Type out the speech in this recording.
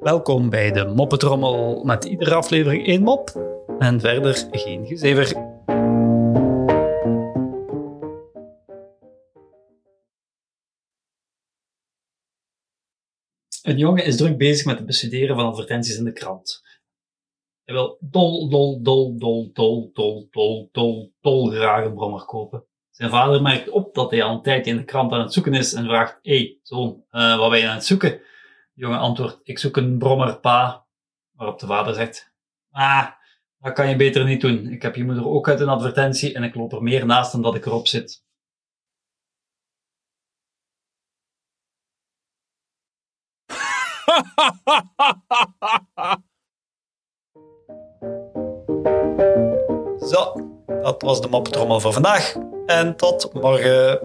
Welkom bij de Moppetrommel met iedere aflevering één mop en verder geen gezever. Een jongen is druk bezig met het bestuderen van advertenties in de krant. Hij wil dol, dol, dol, dol, dol, dol, dol, dol, dol graag een brommer kopen. Zijn vader merkt op dat hij al een tijdje in de krant aan het zoeken is en vraagt, hé, hey, zoon, uh, wat ben je aan het zoeken? De jongen antwoordt, ik zoek een brommer, pa. Waarop de vader zegt, ah, dat kan je beter niet doen. Ik heb je moeder ook uit een advertentie en ik loop er meer naast dan dat ik erop zit. Zo, dat was de moppetrommel voor vandaag. En tot morgen.